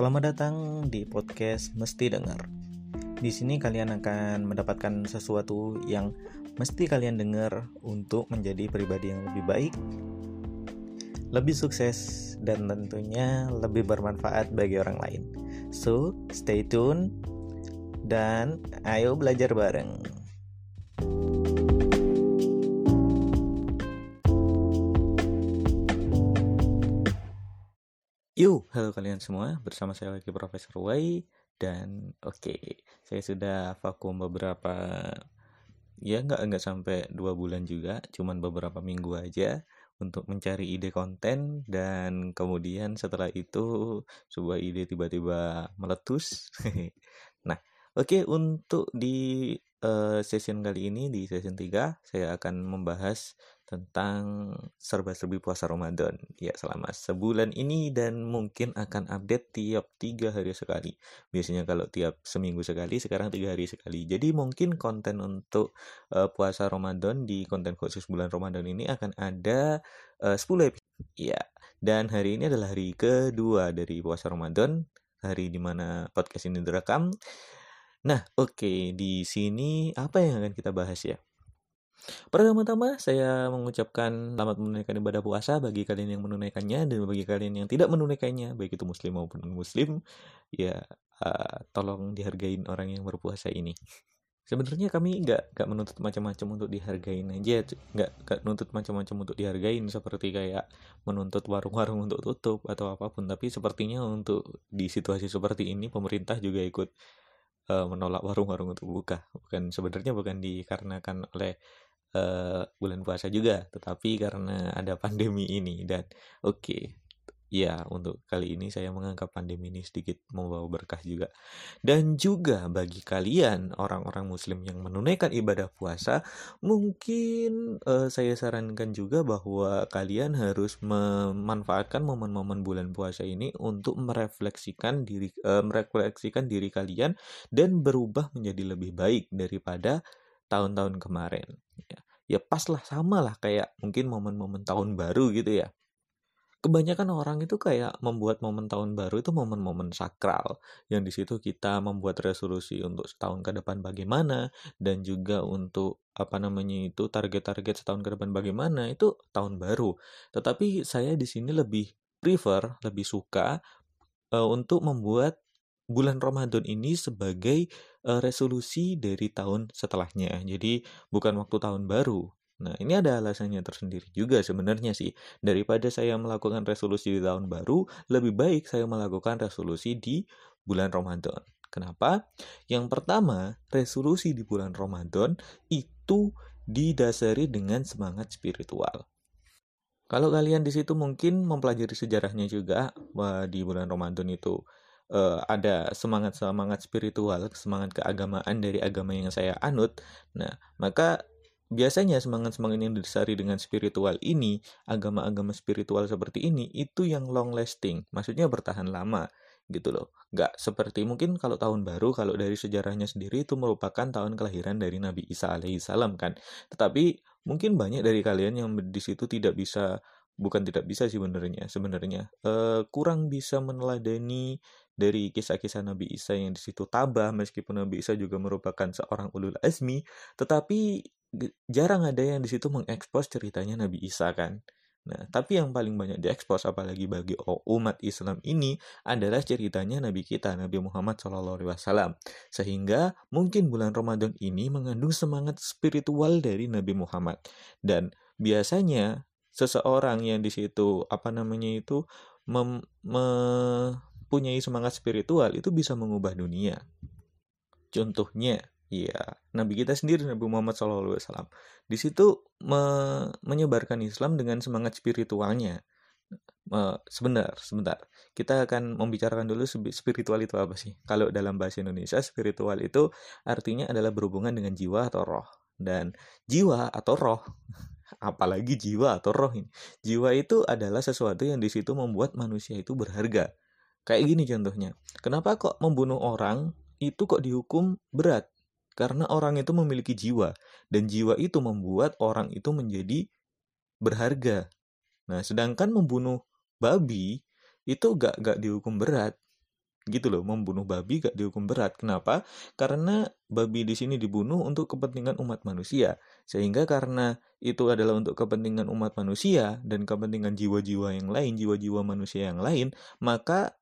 Selamat datang di podcast Mesti Dengar. Di sini kalian akan mendapatkan sesuatu yang mesti kalian dengar untuk menjadi pribadi yang lebih baik, lebih sukses, dan tentunya lebih bermanfaat bagi orang lain. So, stay tune dan ayo belajar bareng. Yuk, halo kalian semua. Bersama saya lagi Profesor Wai dan oke, okay, saya sudah vakum beberapa ya nggak nggak sampai dua bulan juga, cuman beberapa minggu aja untuk mencari ide konten dan kemudian setelah itu sebuah ide tiba-tiba meletus. nah, oke okay, untuk di uh, session kali ini di session 3 saya akan membahas tentang serba-serbi puasa Ramadan. Ya selama sebulan ini dan mungkin akan update tiap tiga hari sekali. Biasanya kalau tiap seminggu sekali sekarang tiga hari sekali. Jadi mungkin konten untuk uh, puasa Ramadan di konten khusus bulan Ramadan ini akan ada uh, 10 episode. Ya dan hari ini adalah hari kedua dari puasa Ramadan hari di mana podcast ini direkam. Nah oke okay, di sini apa yang akan kita bahas ya Pertama-tama saya mengucapkan selamat menunaikan ibadah puasa bagi kalian yang menunaikannya dan bagi kalian yang tidak menunaikannya, baik itu muslim maupun non-muslim, ya uh, tolong dihargain orang yang berpuasa ini. Sebenarnya kami nggak nggak menuntut macam-macam untuk dihargain aja, nggak nggak menuntut macam-macam untuk dihargain seperti kayak menuntut warung-warung untuk tutup atau apa pun. Tapi sepertinya untuk di situasi seperti ini pemerintah juga ikut uh, menolak warung-warung untuk buka. Bukan sebenarnya bukan dikarenakan oleh uh, bulan puasa juga, tetapi karena ada pandemi ini dan oke. Okay, ya, untuk kali ini saya menganggap pandemi ini sedikit membawa berkah juga. Dan juga bagi kalian orang-orang muslim yang menunaikan ibadah puasa, mungkin uh, saya sarankan juga bahwa kalian harus memanfaatkan momen-momen bulan puasa ini untuk merefleksikan diri uh, merefleksikan diri kalian dan berubah menjadi lebih baik daripada tahun-tahun kemarin ya, ya pas lah sama lah kayak mungkin momen-momen tahun baru gitu ya. Kebanyakan orang itu kayak membuat momen tahun baru itu momen-momen sakral yang di situ kita membuat resolusi untuk setahun ke depan bagaimana dan juga untuk apa namanya itu target-target setahun ke depan bagaimana itu tahun baru. Tetapi saya di sini lebih prefer lebih suka uh, untuk membuat bulan Ramadan ini sebagai uh, resolusi dari tahun setelahnya. Jadi bukan waktu tahun baru. Nah, ini ada alasannya tersendiri juga sebenarnya sih. Daripada saya melakukan resolusi di tahun baru, lebih baik saya melakukan resolusi di bulan Ramadan. Kenapa? Yang pertama, resolusi di bulan Ramadan itu didasari dengan semangat spiritual. Kalau kalian di situ mungkin mempelajari sejarahnya juga di bulan Ramadan itu uh, ada semangat-semangat spiritual, semangat keagamaan dari agama yang saya anut. Nah, maka biasanya semangat-semangat yang didasari dengan spiritual ini, agama-agama spiritual seperti ini, itu yang long lasting, maksudnya bertahan lama gitu loh. Gak seperti mungkin kalau tahun baru, kalau dari sejarahnya sendiri itu merupakan tahun kelahiran dari Nabi Isa alaihissalam kan. Tetapi mungkin banyak dari kalian yang di situ tidak bisa bukan tidak bisa sih sebenarnya sebenarnya uh, kurang bisa meneladani dari kisah-kisah Nabi Isa yang di situ tabah meskipun Nabi Isa juga merupakan seorang ulul azmi tetapi jarang ada yang di situ mengekspos ceritanya Nabi Isa kan Nah, tapi yang paling banyak diekspos apalagi bagi umat Islam ini adalah ceritanya Nabi kita, Nabi Muhammad SAW. Sehingga mungkin bulan Ramadan ini mengandung semangat spiritual dari Nabi Muhammad. Dan biasanya seseorang yang di situ apa namanya itu mem, mempunyai semangat spiritual itu bisa mengubah dunia. Contohnya, ya Nabi kita sendiri Nabi Muhammad SAW di situ me, menyebarkan Islam dengan semangat spiritualnya. Uh, sebentar, sebentar. Kita akan membicarakan dulu spiritual itu apa sih? Kalau dalam bahasa Indonesia, spiritual itu artinya adalah berhubungan dengan jiwa atau roh. Dan jiwa atau roh apalagi jiwa atau roh ini. Jiwa itu adalah sesuatu yang di situ membuat manusia itu berharga. Kayak gini contohnya. Kenapa kok membunuh orang itu kok dihukum berat? Karena orang itu memiliki jiwa dan jiwa itu membuat orang itu menjadi berharga. Nah, sedangkan membunuh babi itu gak gak dihukum berat. Gitu loh membunuh babi gak dihukum berat kenapa karena babi di sini dibunuh untuk kepentingan umat manusia sehingga karena itu adalah untuk kepentingan umat manusia dan kepentingan jiwa-jiwa yang lain jiwa-jiwa manusia yang lain maka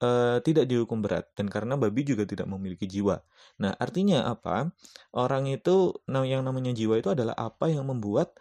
uh, tidak dihukum berat dan karena babi juga tidak memiliki jiwa. Nah, artinya apa? Orang itu yang namanya jiwa itu adalah apa yang membuat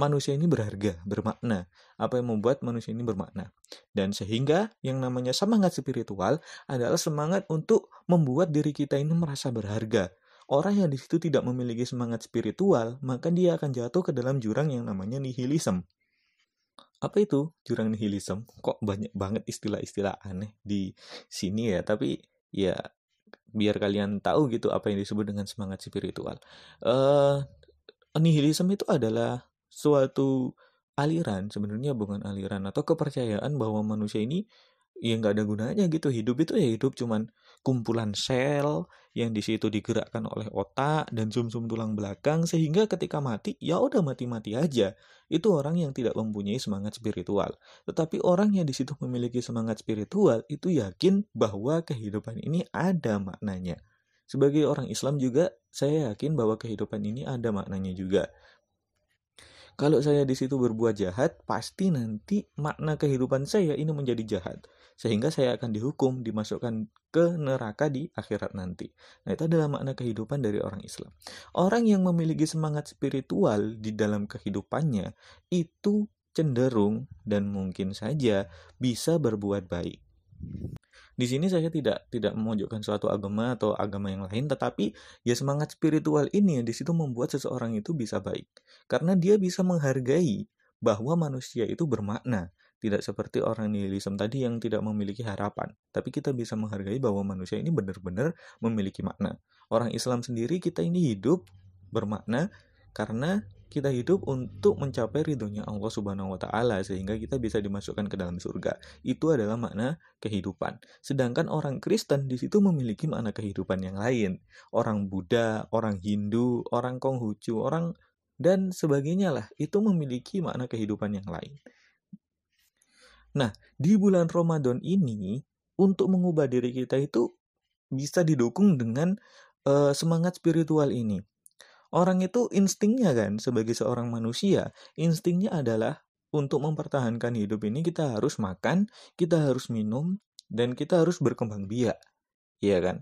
manusia ini berharga, bermakna. Apa yang membuat manusia ini bermakna. Dan sehingga yang namanya semangat spiritual adalah semangat untuk membuat diri kita ini merasa berharga. Orang yang di situ tidak memiliki semangat spiritual, maka dia akan jatuh ke dalam jurang yang namanya nihilisme. Apa itu jurang nihilisme? Kok banyak banget istilah-istilah aneh di sini ya, tapi ya biar kalian tahu gitu apa yang disebut dengan semangat spiritual. Uh, nihilisme itu adalah suatu aliran sebenarnya bukan aliran atau kepercayaan bahwa manusia ini ya nggak ada gunanya gitu. Hidup itu ya hidup cuman kumpulan sel yang di situ digerakkan oleh otak dan sumsum -sum tulang belakang sehingga ketika mati ya udah mati-mati aja. Itu orang yang tidak mempunyai semangat spiritual. Tetapi orang yang di situ memiliki semangat spiritual itu yakin bahwa kehidupan ini ada maknanya. Sebagai orang Islam juga saya yakin bahwa kehidupan ini ada maknanya juga kalau saya di situ berbuat jahat, pasti nanti makna kehidupan saya ini menjadi jahat. Sehingga saya akan dihukum, dimasukkan ke neraka di akhirat nanti. Nah, itu adalah makna kehidupan dari orang Islam. Orang yang memiliki semangat spiritual di dalam kehidupannya itu cenderung dan mungkin saja bisa berbuat baik. Di sini saya tidak tidak memojokkan suatu agama atau agama yang lain, tetapi ya semangat spiritual ini di situ membuat seseorang itu bisa baik. Karena dia bisa menghargai bahwa manusia itu bermakna. Tidak seperti orang nihilisme tadi yang tidak memiliki harapan. Tapi kita bisa menghargai bahwa manusia ini benar-benar memiliki makna. Orang Islam sendiri kita ini hidup bermakna karena kita hidup untuk mencapai ridhonya Allah Subhanahu wa taala sehingga kita bisa dimasukkan ke dalam surga. Itu adalah makna kehidupan. Sedangkan orang Kristen di situ memiliki makna kehidupan yang lain. Orang Buddha, orang Hindu, orang Konghucu, orang dan sebagainya lah itu memiliki makna kehidupan yang lain. Nah, di bulan Ramadan ini untuk mengubah diri kita itu bisa didukung dengan uh, semangat spiritual ini. Orang itu instingnya kan sebagai seorang manusia, instingnya adalah untuk mempertahankan hidup ini kita harus makan, kita harus minum, dan kita harus berkembang biak. Iya kan?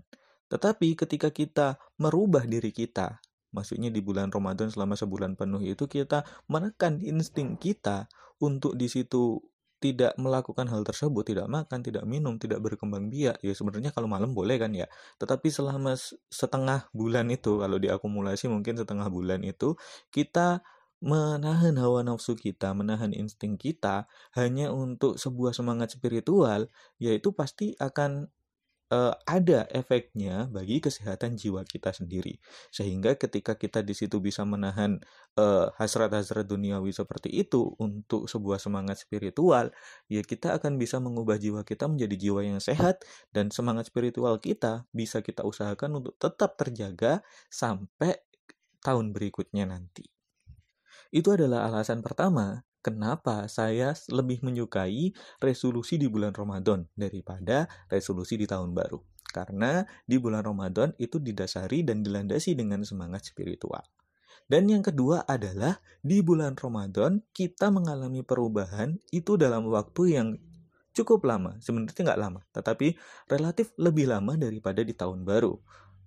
Tetapi ketika kita merubah diri kita, maksudnya di bulan Ramadan selama sebulan penuh itu kita menekan insting kita untuk di situ tidak melakukan hal tersebut, tidak makan, tidak minum, tidak berkembang biak, ya sebenarnya kalau malam boleh kan ya. Tetapi selama setengah bulan itu, kalau diakumulasi mungkin setengah bulan itu, kita menahan hawa nafsu kita, menahan insting kita hanya untuk sebuah semangat spiritual, yaitu pasti akan uh, ada efeknya bagi kesehatan jiwa kita sendiri. Sehingga ketika kita di situ bisa menahan uh, hasrat-hasrat duniawi seperti itu untuk sebuah semangat spiritual, ya kita akan bisa mengubah jiwa kita menjadi jiwa yang sehat dan semangat spiritual kita bisa kita usahakan untuk tetap terjaga sampai tahun berikutnya nanti. Itu adalah alasan pertama kenapa saya lebih menyukai resolusi di bulan Ramadan daripada resolusi di tahun baru. Karena di bulan Ramadan itu didasari dan dilandasi dengan semangat spiritual. Dan yang kedua adalah di bulan Ramadan kita mengalami perubahan itu dalam waktu yang cukup lama. Sebenarnya nggak lama, tetapi relatif lebih lama daripada di tahun baru.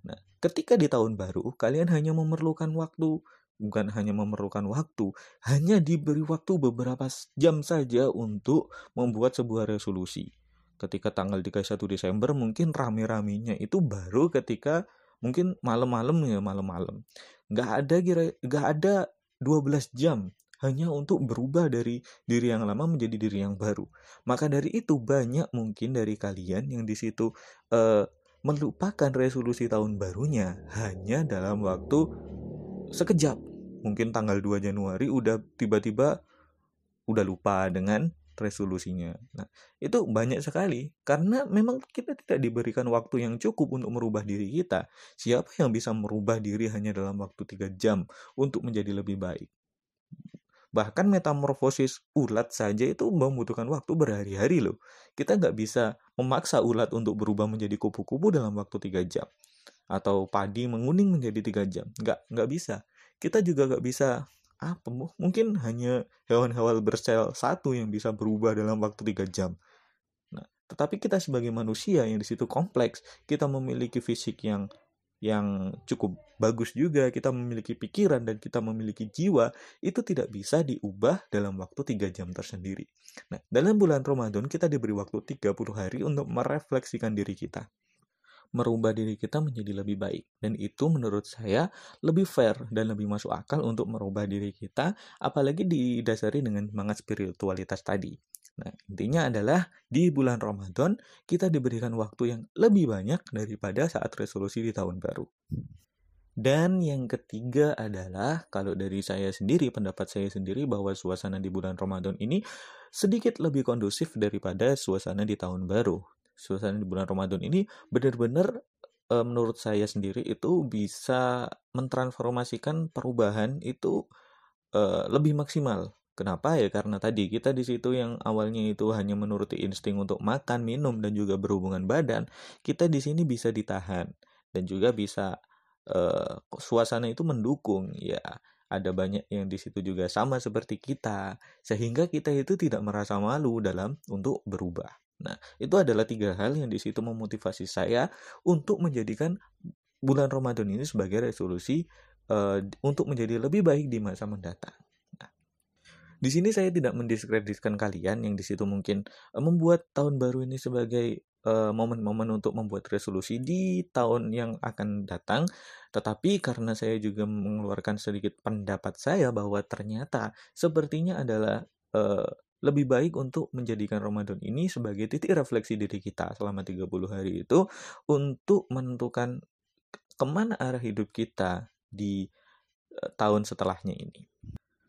Nah, ketika di tahun baru kalian hanya memerlukan waktu bukan hanya memerlukan waktu, hanya diberi waktu beberapa jam saja untuk membuat sebuah resolusi. Ketika tanggal 31 Desember mungkin rame-ramenya itu baru ketika mungkin malam-malam ya malam-malam. Nggak ada kira nggak ada 12 jam hanya untuk berubah dari diri yang lama menjadi diri yang baru. Maka dari itu banyak mungkin dari kalian yang di situ uh, melupakan resolusi tahun barunya hanya dalam waktu sekejap mungkin tanggal 2 Januari udah tiba-tiba udah lupa dengan resolusinya. Nah, itu banyak sekali karena memang kita tidak diberikan waktu yang cukup untuk merubah diri kita. Siapa yang bisa merubah diri hanya dalam waktu 3 jam untuk menjadi lebih baik? Bahkan metamorfosis ulat saja itu membutuhkan waktu berhari-hari loh. Kita nggak bisa memaksa ulat untuk berubah menjadi kupu-kupu dalam waktu tiga jam. Atau padi menguning menjadi tiga jam. Nggak, nggak bisa. Kita juga nggak bisa apa mungkin hanya hewan-hewan bersel satu yang bisa berubah dalam waktu tiga jam. Nah, tetapi kita sebagai manusia yang di situ kompleks, kita memiliki fisik yang yang cukup bagus juga, kita memiliki pikiran dan kita memiliki jiwa, itu tidak bisa diubah dalam waktu 3 jam tersendiri. Nah, dalam bulan Ramadan kita diberi waktu 30 hari untuk merefleksikan diri kita. Merubah diri kita menjadi lebih baik. Dan itu menurut saya lebih fair dan lebih masuk akal untuk merubah diri kita, apalagi didasari dengan semangat spiritualitas tadi. Nah, intinya adalah di bulan Ramadan kita diberikan waktu yang lebih banyak daripada saat resolusi di tahun baru. Dan yang ketiga adalah kalau dari saya sendiri, pendapat saya sendiri bahwa suasana di bulan Ramadan ini sedikit lebih kondusif daripada suasana di tahun baru. Suasana di bulan Ramadan ini benar-benar e, menurut saya sendiri itu bisa mentransformasikan perubahan itu e, lebih maksimal Kenapa ya? Karena tadi kita di situ yang awalnya itu hanya menuruti insting untuk makan, minum dan juga berhubungan badan, kita di sini bisa ditahan dan juga bisa uh, suasana itu mendukung ya. Ada banyak yang di situ juga sama seperti kita, sehingga kita itu tidak merasa malu dalam untuk berubah. Nah, itu adalah tiga hal yang di situ memotivasi saya untuk menjadikan bulan Ramadan ini sebagai resolusi uh, untuk menjadi lebih baik di masa mendatang. Di sini saya tidak mendiskreditkan kalian yang di situ mungkin uh, membuat tahun baru ini sebagai eh, momen-momen uh, untuk membuat resolusi di tahun yang akan datang. Tetapi karena saya juga mengeluarkan sedikit pendapat saya bahwa ternyata sepertinya adalah uh, lebih baik untuk menjadikan Ramadan ini sebagai titik refleksi diri kita selama 30 hari itu untuk menentukan ke mana arah hidup kita di uh, tahun setelahnya ini.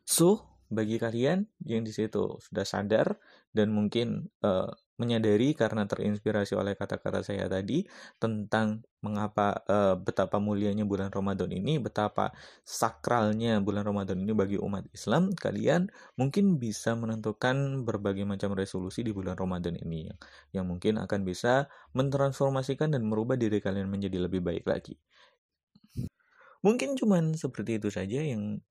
So, bagi kalian yang di situ sudah sadar dan mungkin uh, menyadari karena terinspirasi oleh kata-kata saya tadi tentang mengapa uh, betapa mulianya bulan Ramadan ini, betapa sakralnya bulan Ramadan ini bagi umat Islam, kalian mungkin bisa menentukan berbagai macam resolusi di bulan Ramadan ini yang, yang mungkin akan bisa mentransformasikan dan merubah diri kalian menjadi lebih baik lagi. Mungkin cuman seperti itu saja yang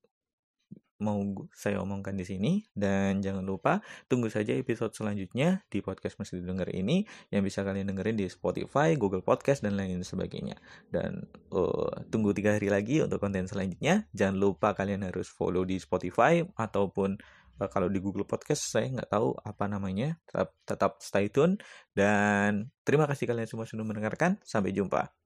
mau saya omongkan di sini dan jangan lupa tunggu saja episode selanjutnya di podcast masih didengar ini yang bisa kalian dengerin di Spotify, Google Podcast dan lain sebagainya. Dan uh, tunggu tiga hari lagi untuk konten selanjutnya. Jangan lupa kalian harus follow di Spotify ataupun uh, kalau di Google Podcast saya nggak tahu apa namanya. Tetap tetap stay tune dan terima kasih kalian semua sudah mendengarkan. Sampai jumpa.